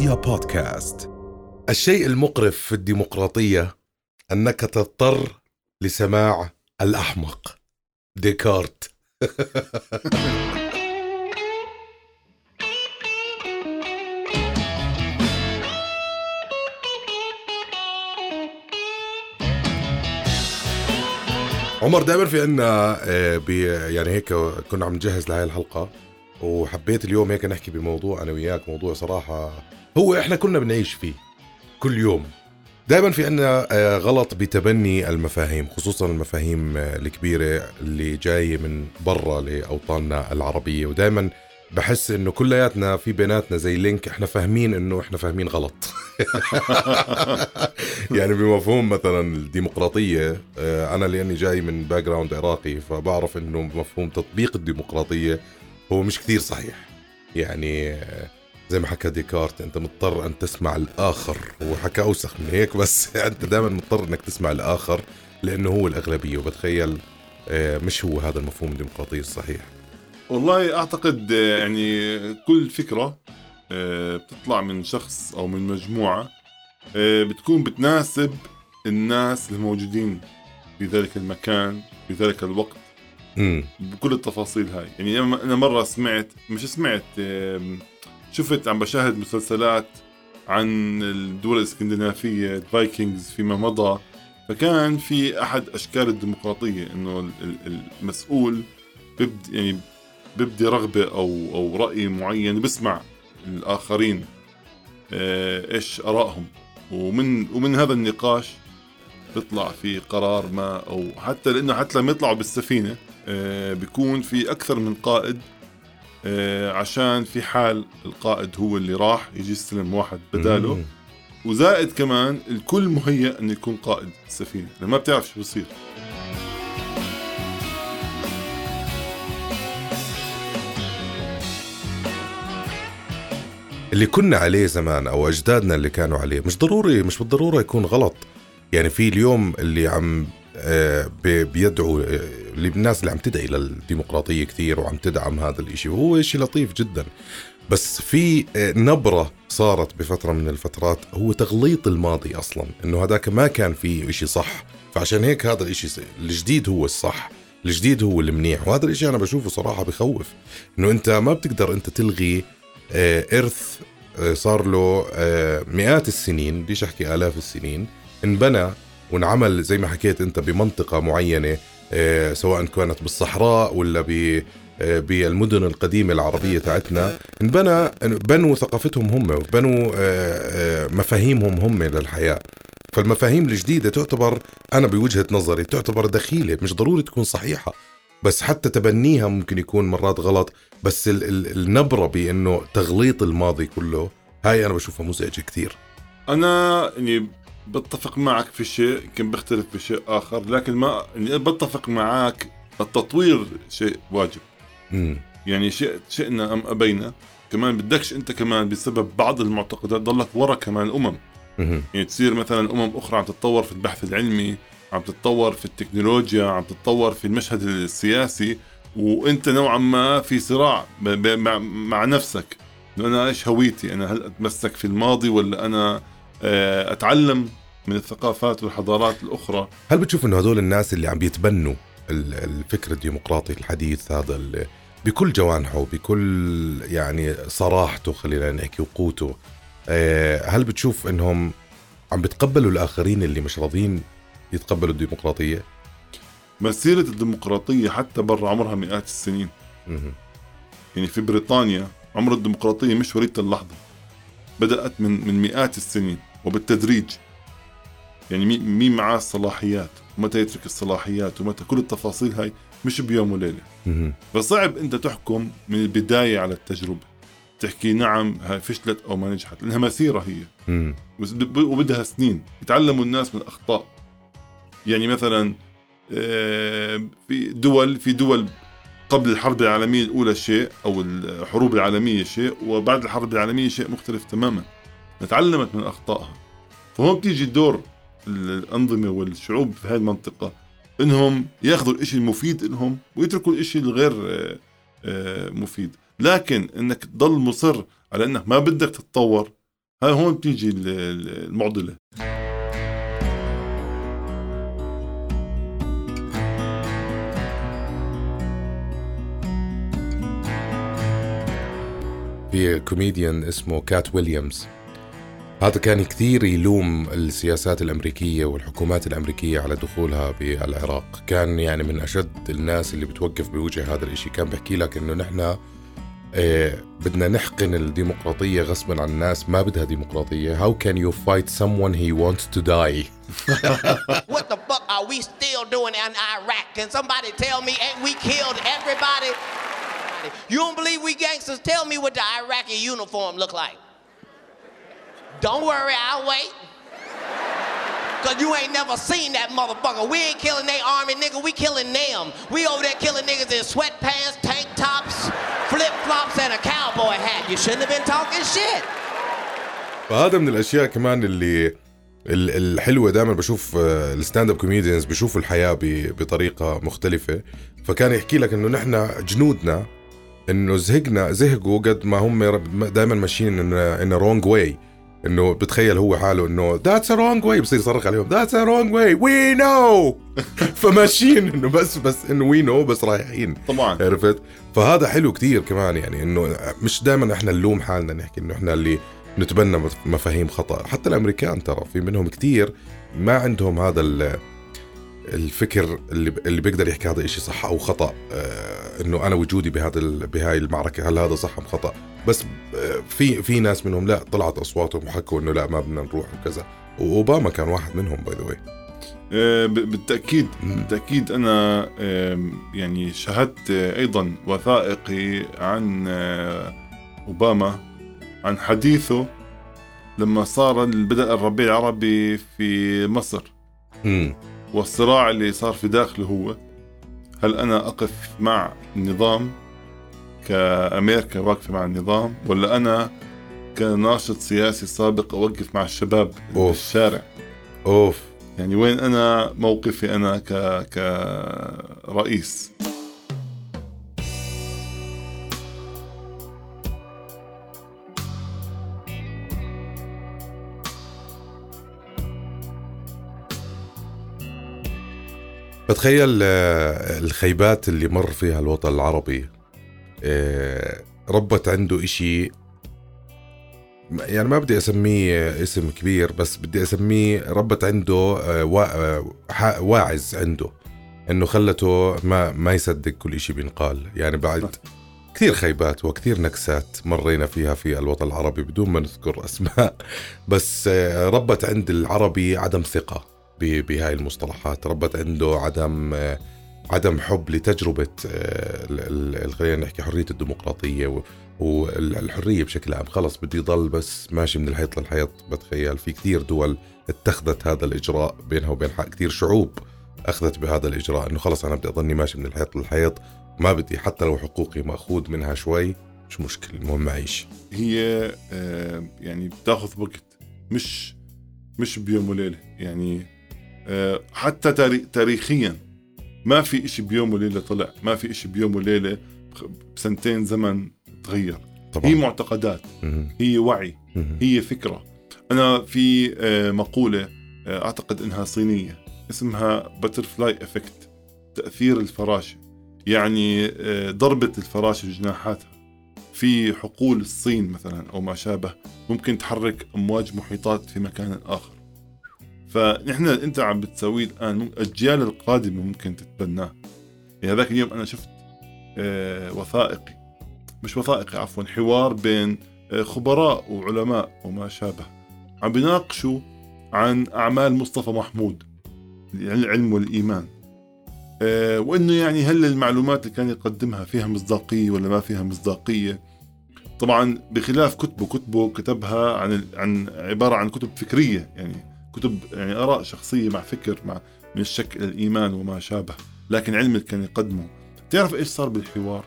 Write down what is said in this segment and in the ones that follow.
رؤيا بودكاست. الشيء المقرف في الديمقراطية أنك تضطر لسماع الأحمق. ديكارت. عمر دائما في عنا آه، يعني هيك كنا عم نجهز لهي الحلقة وحبيت اليوم هيك نحكي بموضوع أنا وياك موضوع صراحة هو إحنا كنا بنعيش فيه كل يوم. دائما في عنا آه، غلط بتبني المفاهيم خصوصا المفاهيم آه، الكبيرة اللي جاية من برا لأوطاننا العربية. ودائما بحس إنه كلياتنا في بيناتنا زي link إحنا فاهمين إنه إحنا فاهمين غلط. يعني بمفهوم مثلا الديمقراطية آه، أنا لأني جاي من background عراقي فبعرف إنه مفهوم تطبيق الديمقراطية هو مش كثير صحيح. يعني زي ما حكى ديكارت أنت مضطر أن تسمع الآخر. هو حكى أوسخ من هيك بس أنت دائما مضطر إنك تسمع الآخر لأنه هو الأغلبية. وبتخيل آه، مش هو هذا المفهوم الديمقراطي الصحيح. والله أعتقد آه، يعني كل فكرة آه، بتطلع من شخص أو من مجموعة بتكون بتناسب الناس الموجودين في ذلك المكان في ذلك الوقت. بكل التفاصيل هاي. يعني أنا مرة سمعت مش سمعت شفت عم بشاهد مسلسلات عن الدول الإسكندنافية الفايكنجز فيما مضى. فكان في أحد أشكال الديمقراطية إنه ال- ال- المسؤول ببدي يعني ببدي رغبة أو أو رأي معين بسمع الآخرين آه، إيش آرائهم. ومن ومن هذا النقاش بيطلع في قرار ما أو حتى لأنه حتى لما يطلعوا بالسفينة آه، بيكون في أكثر من قائد عشان في حال القائد هو اللي راح يجي يستلم واحد بداله. مم. وزائد كمان الكل مهيأ إنه يكون قائد السفينه لما بتعرف شو بصير. اللي كنا عليه زمان أو أجدادنا اللي كانوا عليه مش ضروري مش بالضرورة يكون غلط. يعني في اليوم اللي عم آه، بي- بيدعو آه، الناس اللي عم تدعي للديمقراطية كثير وعم تدعم هذا الإشي وهو شيء لطيف جدا. بس في آه، نبرة صارت بفترة من الفترات هو تغليط الماضي أصلا إنه هذاك ما كان فيه إشي صح. فعشان هيك هذا الاشي س- الجديد هو الصح الجديد هو المنيح. وهذا الإشي أنا بشوفه صراحة بخوف إنه أنت ما بتقدر أنت تلغي آه، إرث آه، صار له مئات السنين بديش أحكي آلاف السنين انبنى وانعمل زي ما حكيت انت بمنطقة معينة آه، سواء كانت بالصحراء ولا ب آه، بالمدن القديمة العربية تاعتنا. انبنى بنوا ثقافتهم هم وبنوا آه، مفاهيمهم هم للحياة. فالمفاهيم الجديدة تعتبر أنا بوجهة نظري تعتبر دخيلة مش ضروري تكون صحيحة. بس حتى تبنيها ممكن يكون مرات غلط. بس ال ال النبرة بأنه تغليط الماضي كله هاي أنا بشوفها مزعجة كثير. أنا يعني بتفق معك في شيء يمكن بختلف في شيء آخر لكن ما يعني بتفق معك التطوير شيء واجب. امم يعني شيء شئنا أم أبينا كمان بدكش أنت كمان بسبب بعض المعتقدات ضلك ورا كمان الأمم. مهم. يعني تصير مثلا أمم أخرى عم تتطور في البحث العلمي عم تتطور في التكنولوجيا عم تتطور في المشهد السياسي وأنت نوعا ما في صراع ب- ب- مع, مع نفسك. إنه أنا إيش هويتي؟ أنا هل أتمسك في الماضي ولا أنا آه، أتعلم؟ من الثقافات والحضارات الأخرى هل بتشوف إنه هدول الناس اللي عم بيتبنوا ال- الفكر الديمقراطي الحديث هذا بكل جوانحه بكل يعني صراحته خلينا نحكي وقوته آه، هل بتشوف إنهم عم بتقبلوا الآخرين اللي مش راضيين يتقبلوا الديمقراطية؟ مسيرة الديمقراطية حتى برا عمرها مئات السنين مهم. يعني في بريطانيا عمر الديمقراطية مش وليدة اللحظة بدأت من من مئات السنين وبالتدريج يعني مي- مين معاه الصلاحيات؟ ومتى يترك الصلاحيات؟ ومتى كل التفاصيل هاي مش بيوم وليلة. مهم. فصعب انت تحكم من البداية على التجربة. تحكي نعم هاي فشلت أو ما نجحت لأنها مسيرة هي. وبدها سنين. يتعلموا الناس من الاخطاء يعني مثلا في دول في دول قبل الحرب العالمية الأولى شيء أو الحروب العالمية شيء وبعد الحرب العالمية شيء مختلف تماما. تعلمت من أخطائها. فهون بتيجي دور الأنظمة والشعوب في هذه المنطقة إنهم ياخذوا الإشي المفيد لهم ويتركوا الإشي الغير آه، آه، مفيد. لكن إنك تضل مصر على إنك ما بدك تتطور هاي هون بتيجي ال- ال- المعضلة. في كوميديان اسمه كات ويليامز. هذا كان كثير يلوم السياسات الأمريكية والحكومات الأمريكية على دخولها بالعراق كان يعني من أشد الناس اللي بتوقف بوجه هذا الإشي كان بحكي لك إنه نحن آه بدنا نحقن الديمقراطية غصبا عن الناس ما بدها ديمقراطية How can you fight someone he wants to die What the fuck are we still doing in Iraq? Can somebody tell me ain't we killed everybody? You don't believe we gangsters? Tell me what the Iraqi uniform look like. Don't worry, I'll wait. Cause you ain't never seen that motherfucker. We ain't killing they army nigga, we killing them. We over there killing niggas in sweatpants, tank tops, flip flops, and a cowboy hat. You shouldn't have been talking shit. فهذا من الاشياء كمان اللي ال- الحلوه دائما بشوف آه، ال stand-up comedians بيشوفوا الحياة بطريقه مختلفه فكان يحكي لك انه نحن جنودنا انه زهقنا زهقوا قد ما هم دائما ماشيين in wrong way إنه بتخيل هو حاله إنه that's a wrong way بصير يصرخ عليهم that's a wrong way we know فماشيين إنه بس بس إنه وي نو بس رايحين. طبعا. عرفت؟ فهذا حلو كتير كمان يعني إنه مش دائما إحنا نلوم حالنا نحكي إنه إحنا اللي نتبنى مف- مفاهيم خطأ. حتى الأمريكان ترى في منهم كتير ما عندهم هذا الفكر اللي اللي بيقدر يحكي هذا الشيء صح أو خطأ آه إنه أنا وجودي بهذا ال- بهاي المعركة هل هذا صح أم خطأ؟ بس آه في في ناس منهم لا طلعت أصواتهم وحكوا إنه لا ما بدنا نروح وكذا. وأوباما كان واحد منهم by the way آه، بالتأكيد بالتأكيد أنا آم، يعني شاهدت آه، أيضا وثائقي عن آه، أوباما عن حديثه لما صار بدا الربيع العربي في مصر. والصراع اللي صار في داخله هو هل أنا أقف مع النظام؟ كأمريكا واقفة مع النظام؟ ولا أنا كناشط سياسي سابق أوقف مع الشباب أوف. بالشارع أوف. يعني وين أنا موقفي أنا ك كرئيس؟ بتخيل آه، الخيبات اللي مر فيها الوطن العربي آه، ربت عنده إشي يعني ما بدي أسميه اسم كبير بس بدي أسميه ربت عنده آه، واعز عنده إنه خلته ما ما يصدق كل إشي بينقال. يعني بعد كثير خيبات وكثير نكسات مرينا فيها في الوطن العربي بدون ما نذكر أسماء بس ربت عند العربي عدم ثقة. ب- بهاي المصطلحات. ربت عنده عدم عدم حب لتجربة آه، خلينا نحكي حرية الديمقراطية والحرية بشكل عام. خلص بدي يضل بس ماشي من الحيط للحيط. بتخيل في كثير دول اتخذت هذا الإجراء بينها وبين حق كثير شعوب أخذت بهذا الإجراء. إنه خلص أنا بدي أضلني ماشي من الحيط للحيط. ما بدي حتى لو حقوقي مأخوذ منها شوي مش مشكلة المهم أعيش. هي آه، يعني بتاخذ وقت مش مش بيوم وليلة. يعني حتى تاري- تاريخيا ما في إشي بيوم وليلة طلع ما في إشي بيوم وليلة بخ- بسنتين زمن تغير. طبعا. هي معتقدات. هي وعي. هي فكرة. أنا في آه، مقولة آه، أعتقد أنها صينية اسمها butterfly effect تأثير الفراشة يعني آه، ضربة الفراشة بجناحاتها في حقول الصين مثلا أو ما شابه ممكن تحرك أمواج محيطات في مكان آخر. فنحن أنت عم بتسويه الآن مم- الأجيال القادمة ممكن تتبناه. يعني هذاك اليوم أنا شفت آه، وثائقي. مش وثائقي عفوا حوار بين آه، خبراء وعلماء وما شابه. عم بيناقشوا عن أعمال مصطفى محمود العلم والإيمان. آه، وإنه يعني هل المعلومات اللي كان يقدمها فيها مصداقية ولا ما فيها مصداقية؟ طبعا بخلاف كتبه كتبه كتبها عن عن عبارة عن كتب فكرية يعني كتب يعني آراء شخصية مع فكر مع من الشك إلى الإيمان وما شابه. لكن علم كان يقدمه. تعرف إيش صار بالحوار؟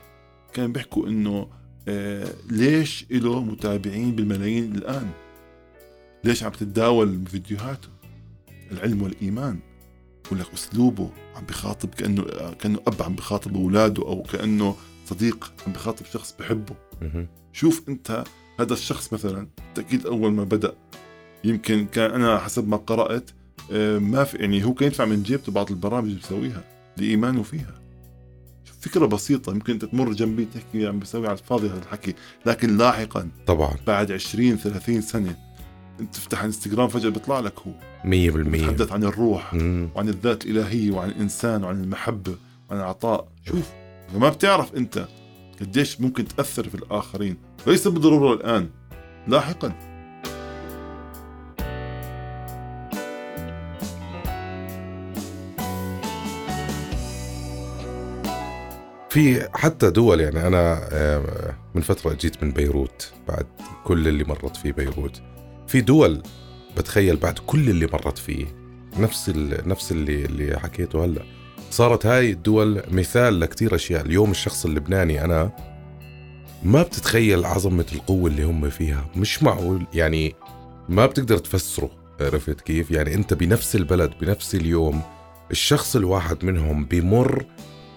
كان بيحكوا إنه آه ليش له متابعين بالملايين الآن؟ ليش عم تتداول فيديوهاته؟ العلم والإيمان. بقول لك أسلوبه عم بخاطب كأنه كأنه أب عم بخاطب أولاده أو كأنه صديق عم بخاطب شخص بحبه. شوف أنت هذا الشخص مثلا بالتاكيد أول ما بدأ يمكن كان أنا حسب ما قرأت آه، ما في يعني هو كان يدفع من جيبته بعض البرامج اللي بيسويها لإيمانه فيها. شوف فكرة بسيطة يمكن أنت تمر جنبي تحكي عم بسوي على الفاضي هذا الحكي لكن لاحقا طبعا. بعد 20 30 سنة أنت تفتح إنستغرام فجأة بيطلع لك هو. 100% يتحدث عن الروح مم. وعن الذات الإلهية وعن الإنسان وعن المحبة وعن العطاء. شوف فما بتعرف أنت قديش ممكن تأثر في الآخرين ليس بالضرورة الآن لاحقا. في حتى دول يعني أنا آه، من فترة جيت من بيروت بعد كل اللي مرت فيه بيروت. في دول بتخيل بعد كل اللي مرت فيه نفس نفس اللي اللي حكيته هلا. صارت هاي الدول مثال لكتير أشياء. اليوم الشخص اللبناني أنا ما بتتخيل عظمة القوة اللي هم فيها. مش معقول يعني ما بتقدر تفسره عرفت كيف؟ يعني أنت بنفس البلد بنفس اليوم الشخص الواحد منهم بيمر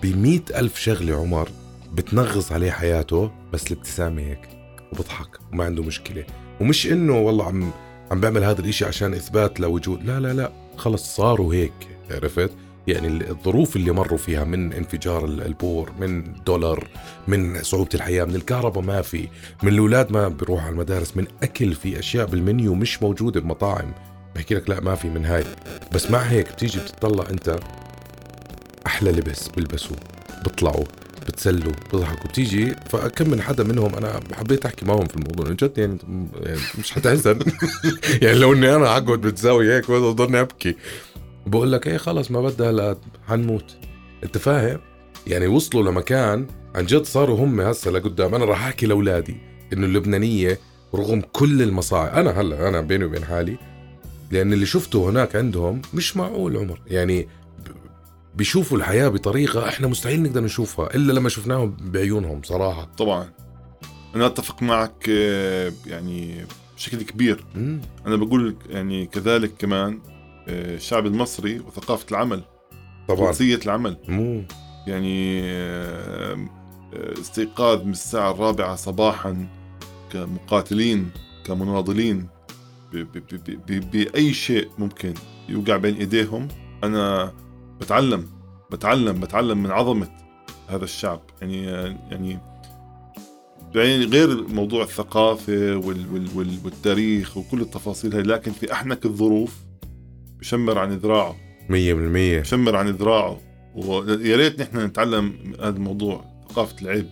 بمئة ألف شغلة عمر بتنغص عليه حياته بس الابتسامة هيك وبضحك وما عنده مشكلة. ومش إنه والله عم عم بعمل هذا الإشي عشان إثبات لوجود لا لا لا خلص صاروا هيك عرفت؟ يعني ال- الظروف اللي مروا فيها من انفجار ال- البور من دولار من صعوبة الحياة من الكهرباء ما في من الأولاد ما بيروحوا على المدارس من أكل في أشياء بالمنيو مش موجودة بمطاعم. بحكي لك لا ما في من هاي. بس مع هيك بتيجي بتطلع أنت أحلى لبس بلبسوه بيطلعوا بتسلوا بيضحكوا بتيجي فكم من حدا منهم أنا حبيت أحكي معهم في الموضوع جد يعني يعني مش حتحزن يعني لو إني أنا أقعد بتزاوي هيك بضلني أبكي. بقول لك إيه خلص ما بدها هلا حنموت. أنت فاهم؟ يعني وصلوا لمكان عن جد صاروا هم هسه لقدام. أنا راح أحكي لأولادي إنه اللبنانية رغم كل المصاعب أنا هلأ أنا بيني وبين حالي لأن اللي شفته هناك عندهم مش معقول عمر. يعني بيشوفوا الحياة بطريقة إحنا مستحيل نقدر نشوفها إلا لما شفناهم بعيونهم صراحة. طبعا. أنا أتفق معك آه، يعني بشكل كبير. مم. أنا بقول يعني كذلك كمان آه، الشعب المصري وثقافة العمل طبعا. قدسيه العمل. مو. يعني آه، استيقاظ من الساعة الرابعة صباحا كمقاتلين كمناضلين بأي شيء ممكن يوقع بين إيديهم. أنا بتعلم بتعلم بتعلم من عظمة هذا الشعب. يعني يعني يعني غير موضوع الثقافة وال وال وال والتاريخ وكل التفاصيل هاي لكن في أحنك الظروف بشمر عن ذراعه 100% بشمر عن ذراعه ويا ريت نحن نتعلم هذا الموضوع ثقافة العيب.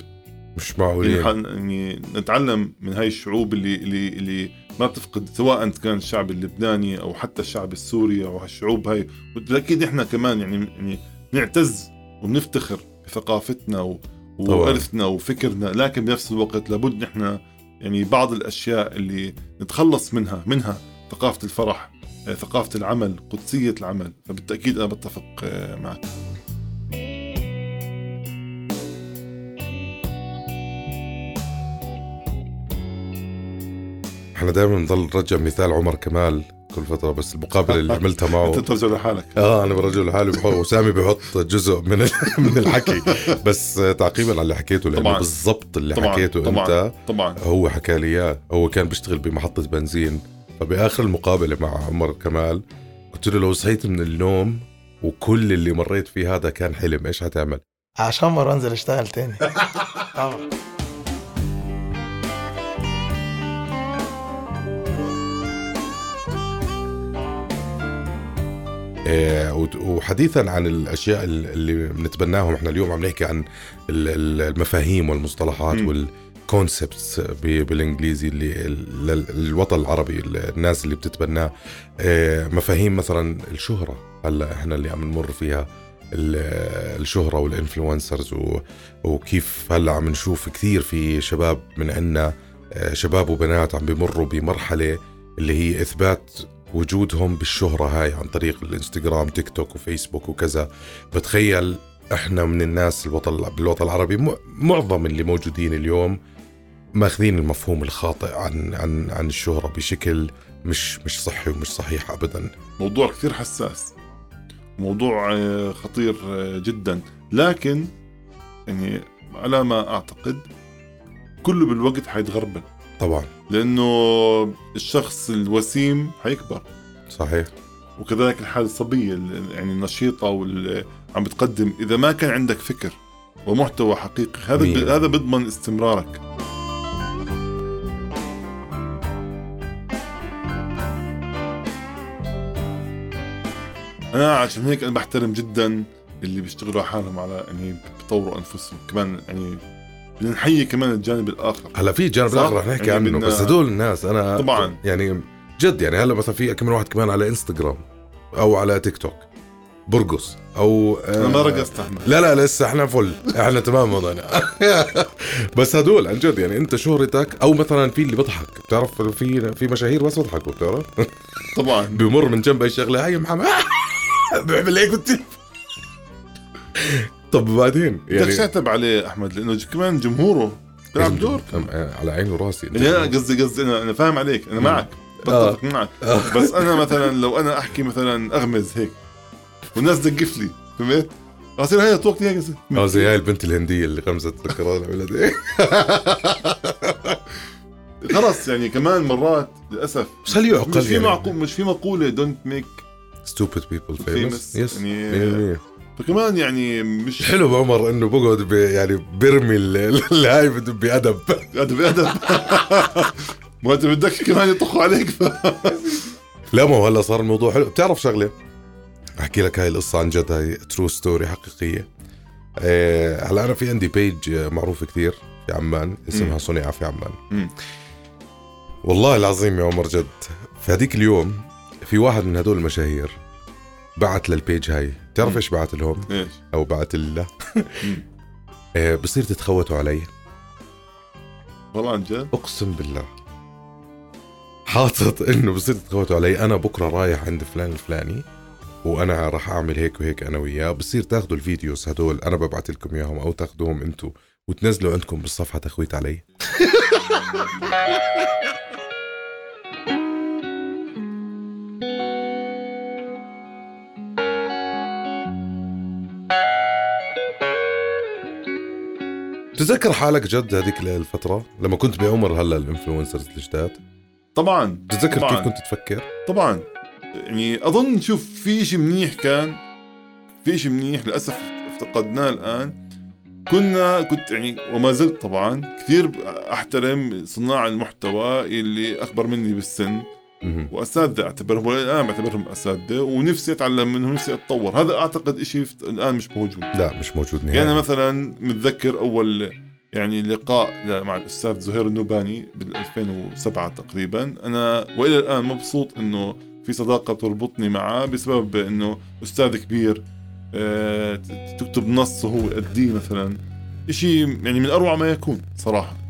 مش حن- يعني نتعلم من هاي الشعوب اللي اللي اللي ما بتفقد سواء كان الشعب اللبناني أو حتى الشعب السوري أو هالشعوب هاي. واكيد إحنا كمان يعني يعني نعتز وبنفتخر بثقافتنا و-. وارثنا وفكرنا لكن بنفس الوقت لابد نحن يعني بعض الأشياء اللي نتخلص منها منها ثقافة الفرح ثقافة العمل قدسية العمل. فبالتأكيد أنا بتفق آه، معك. إحنا دائما بنضل نرجع مثال عمر كمال كل فترة بس المقابله اللي عملتها معه. أنت ترجع لحالك. آه أنا برجع لحالي وسامي بحط جزء من من الحكي. بس تعقيبا على اللي حكيته لأنه. بالضبط اللي طبعا حكيته طبعا انت طبعا. هو حكى لي إياه. هو كان بيشتغل بمحطة بنزين. فبآخر المقابلة مع عمر كمال قلت له لو صحيت من النوم وكل اللي مريت فيه هذا كان حلم إيش حتعمل؟ عشان مرة أنزل أشتغل تاني. طبعا. وحديثا عن الأشياء ال- اللي بنتبناهم إحنا اليوم عم نحكي عن ال- ال- المفاهيم والمصطلحات مم. وال concepts بالإنجليزي اللي ال- ال- الوطن العربي ال- الناس اللي بتتبناه إيه، مفاهيم مثلا الشهرة هلأ إحنا اللي عم نمر فيها ال- الشهرة وال influencers وكيف هلأ عم نشوف كثير في شباب من عنا آه، شباب وبنات عم بيمروا بمرحلة اللي هي إثبات وجودهم بالشهرة هاي عن طريق الانستغرام تيك توك وفيسبوك وكذا. بتخيل إحنا من الناس الوطن بالوطن العربي معظم اللي موجودين اليوم ماخذين المفهوم الخاطئ عن عن عن الشهرة بشكل مش مش صحي ومش صحيح ابدا. موضوع كثير حساس. موضوع آه، خطير آه، جدا. لكن يعني على ما أعتقد كله بالوقت حيتغربل. طبعا. لأنه الشخص الوسيم حيكبر. صحيح. وكذلك الحالة الصبية ال- يعني النشيطة واللي عم بتقدم. إذا ما كان عندك فكر ومحتوى حقيقي هذا مية. ب- هذا بيضمن استمرارك. أنا عشان هيك أنا بحترم جدا اللي بيشتغلوا حالهم على يعني بيطوروا أنفسهم. كمان يعني بدنا نحيي كمان الجانب الآخر. هلا في جانب صح؟ اخر رح نحكي يعني عنه بدنا- بس هدول الناس أنا طبعاً. يعني جد يعني هلا مثلا في كم واحد كمان على إنستغرام أو على تيك توك برقص أو أنا ما آه، رقصت أحمد. لا لا لسه إحنا فل إحنا تمام وضعنا. بس هدول عن جد يعني أنت شهرتك أو مثلا في اللي بضحك بتعرف في في مشاهير بس بضحكوا بتعرف؟ طبعا. بمر من جنب أي شغلة هاي محمد. بيعمل هيك طب بعدين؟ بدك يعني تعتب عليه أحمد لأنه كمان جمهوره بيلعب دور. على عيني وراسي. أنا قصدي قصدي أنا أنا فاهم عليك أنا معك. بتفق معك. بس أنا مثلا لو أنا أحكي مثلا أغمز هيك والناس تسقف لي فهمت؟ أصير هي توقتي هيك آه زي هاي البنت الهندية اللي غمزت القرار عملت خلص يعني كمان مرات للأسف بس هل يعقل مش في يعني؟ معقول مش في مقولة don't make people famous. Famous. Yes فكمان يعني مش حلو بعمر إنه بقعد بي يعني بيرمي ال- ال- الهاي بأدب. ادب ادب ما أنت بدك كمان يطخوا عليك. ف... لا ما هو هلا صار الموضوع حلو. بتعرف شغلة؟ أحكي لك هاي القصة عن جد هاي true story حقيقية. آه، هلا أنا في عندي page معروفه كثير في عمان اسمها. صنع في عمان. والله العظيم يا عمر جد في هذيك اليوم في واحد من هدول المشاهير بعت للبيج هاي. بتعرف. إيش بعت لهم؟ إيش؟ أو بعت له. آه، بصير تتخوتوا علي. والله عن جد؟ أقسم بالله. حاطط إنه بصير تتخوتوا علي. أنا بكرة رايح عند فلان الفلاني وأنا راح أعمل هيك وهيك أنا وياه. بصير تاخذوا الفيديوز هدول. أنا ببعث لكم إياهم أو تاخذوهم أنتم وتنزلوا عندكم بالصفحة تخويت علي. تتذكر حالك جد هذيك الفترة لما كنت بعمر هلا الإنفلونسرز الجداد طبعا تتذكر طبعاً. كيف كنت تفكر؟ طبعا يعني أظن شوف في شيء منيح كان في شيء منيح للأسف افتقدناه الآن كنا كنت يعني وما زلت طبعا كثير أحترم صناع المحتوى اللي أكبر مني بالسن. وأساتذة أعتبرهم والان بعتبرهم أساتذة ونفسي أتعلم منهم نفسي أتطور. هذا أعتقد شيء الآن مش موجود. لا مش موجود يعني نهائي مثلا متذكر أول يعني لقاء مع الأستاذ زهير النوباني بال 2007 تقريبا. أنا وإلى الآن مبسوط إنه في صداقة تربطني معه بسبب إنه أستاذ كبير آه، تكتب نص وهو يأديه مثلا. شيء يعني من أروع ما يكون صراحة.